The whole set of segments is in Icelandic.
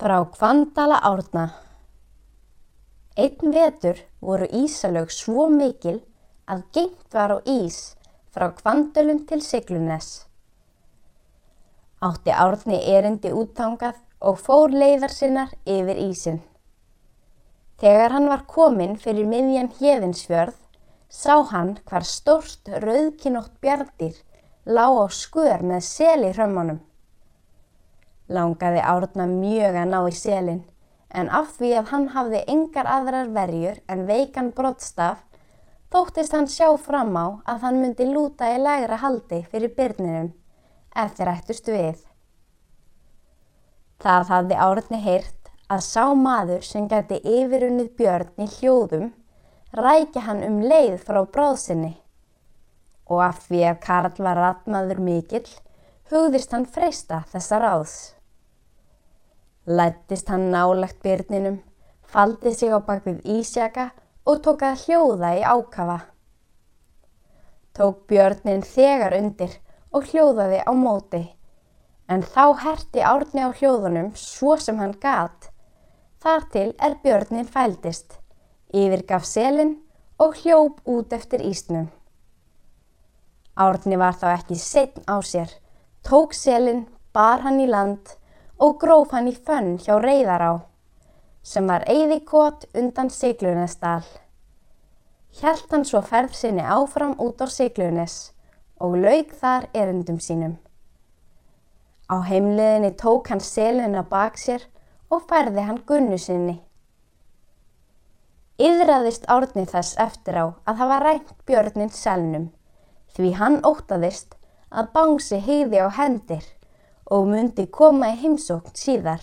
Frá Kvandala árna Einn vetur voru ísalög svo mikil að gengt var á ís frá Kvandölum til Siglunes. Átti árni erindi úttangað og fór leiðar sinnar yfir ísin. Þegar hann var kominn fyrir miðjan Hjeðinsfjörð sá hann hvar stórst rauðkinótt bjardir lág á skör með sel í hrömmunum. Langaði árna mjög að ná í selin en af því að hann hafði engar aðrar verjur en veikan brottstaf þóttist hann sjá fram á að hann myndi lúta í lægra haldi fyrir byrninum ef þeir ættust við. Það hafði árni heyrt að sá maður sem gæti yfirunnið björn í hljóðum rækja hann um leið frá bráðsynni og af því að Karl var ratmaður mikill hugðist hann freysta þessa ráðs. Lættist hann nálagt byrninum, faldi sig á bakvið ísjaka og tók að hljóða í ákafa. Tók björnin þegar undir og hljóðaði á móti, en þá herti árni á hljóðunum svo sem hann gat. Þar til er björnin fældist, yfirgaf selin og hljóp út eftir ísnum. Árni var þá ekki setn á sér, tók selin, bar hann í land og gróf hann í fönn hjá Reyðará, sem var eigðikot undan Siglunesdal. Hjælt hann svo ferð sinni áfram út á Siglunes og laug þar erundum sínum. Á heimliðinni tók hann selina bak sér og færði hann gunnu sinni. Yðraðist árni þess eftir á að hafa rænt björnin selnum því hann ótaðist að bánsi heiði á hendir og myndi koma í heimsókn síðar.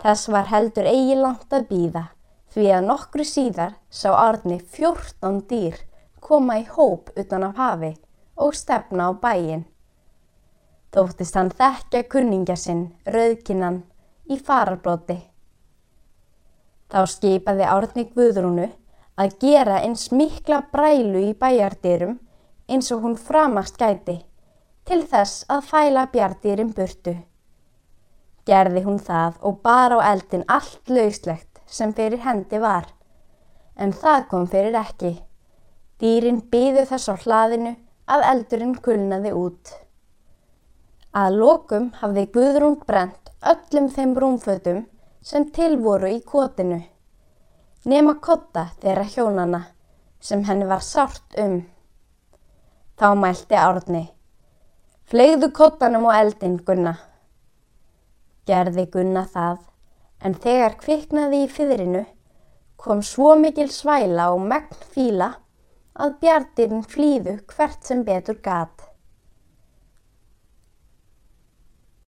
Þess var heldur eigi langt að býða því að nokkru síðar sá Arni fjórtán dýr koma í hóp utan af hafi og stefna á bæin. Þóttist hann þekkja kunningja sinn, rauðkinnan, í fararblóti. Þá skipaði Árni Guðrúnu að gera eins mikla brælu í bæjardyrum eins og hún framast gæti til þess að fæla bjardýrin burtu. Gerði hún það og bar á eldin allt lauslegt sem fyrir hendi var, en það kom fyrir ekki. Dýrin býðu þess á hlaðinu að eldurinn kulnaði út. Að lokum hafði Guðrún brent öllum þeim rúmfötum sem tilvoru í kotinu, nema kotta þeirra hjónana sem henni var sárt um. Þá mælti árni. Flegðu kottanum og eldin, Gunna. Gerði Gunna það, en þegar kviknaði í fyrinu kom svo mikil svæla og megn fíla að bjartirinn flýðu hvert sem betur gat.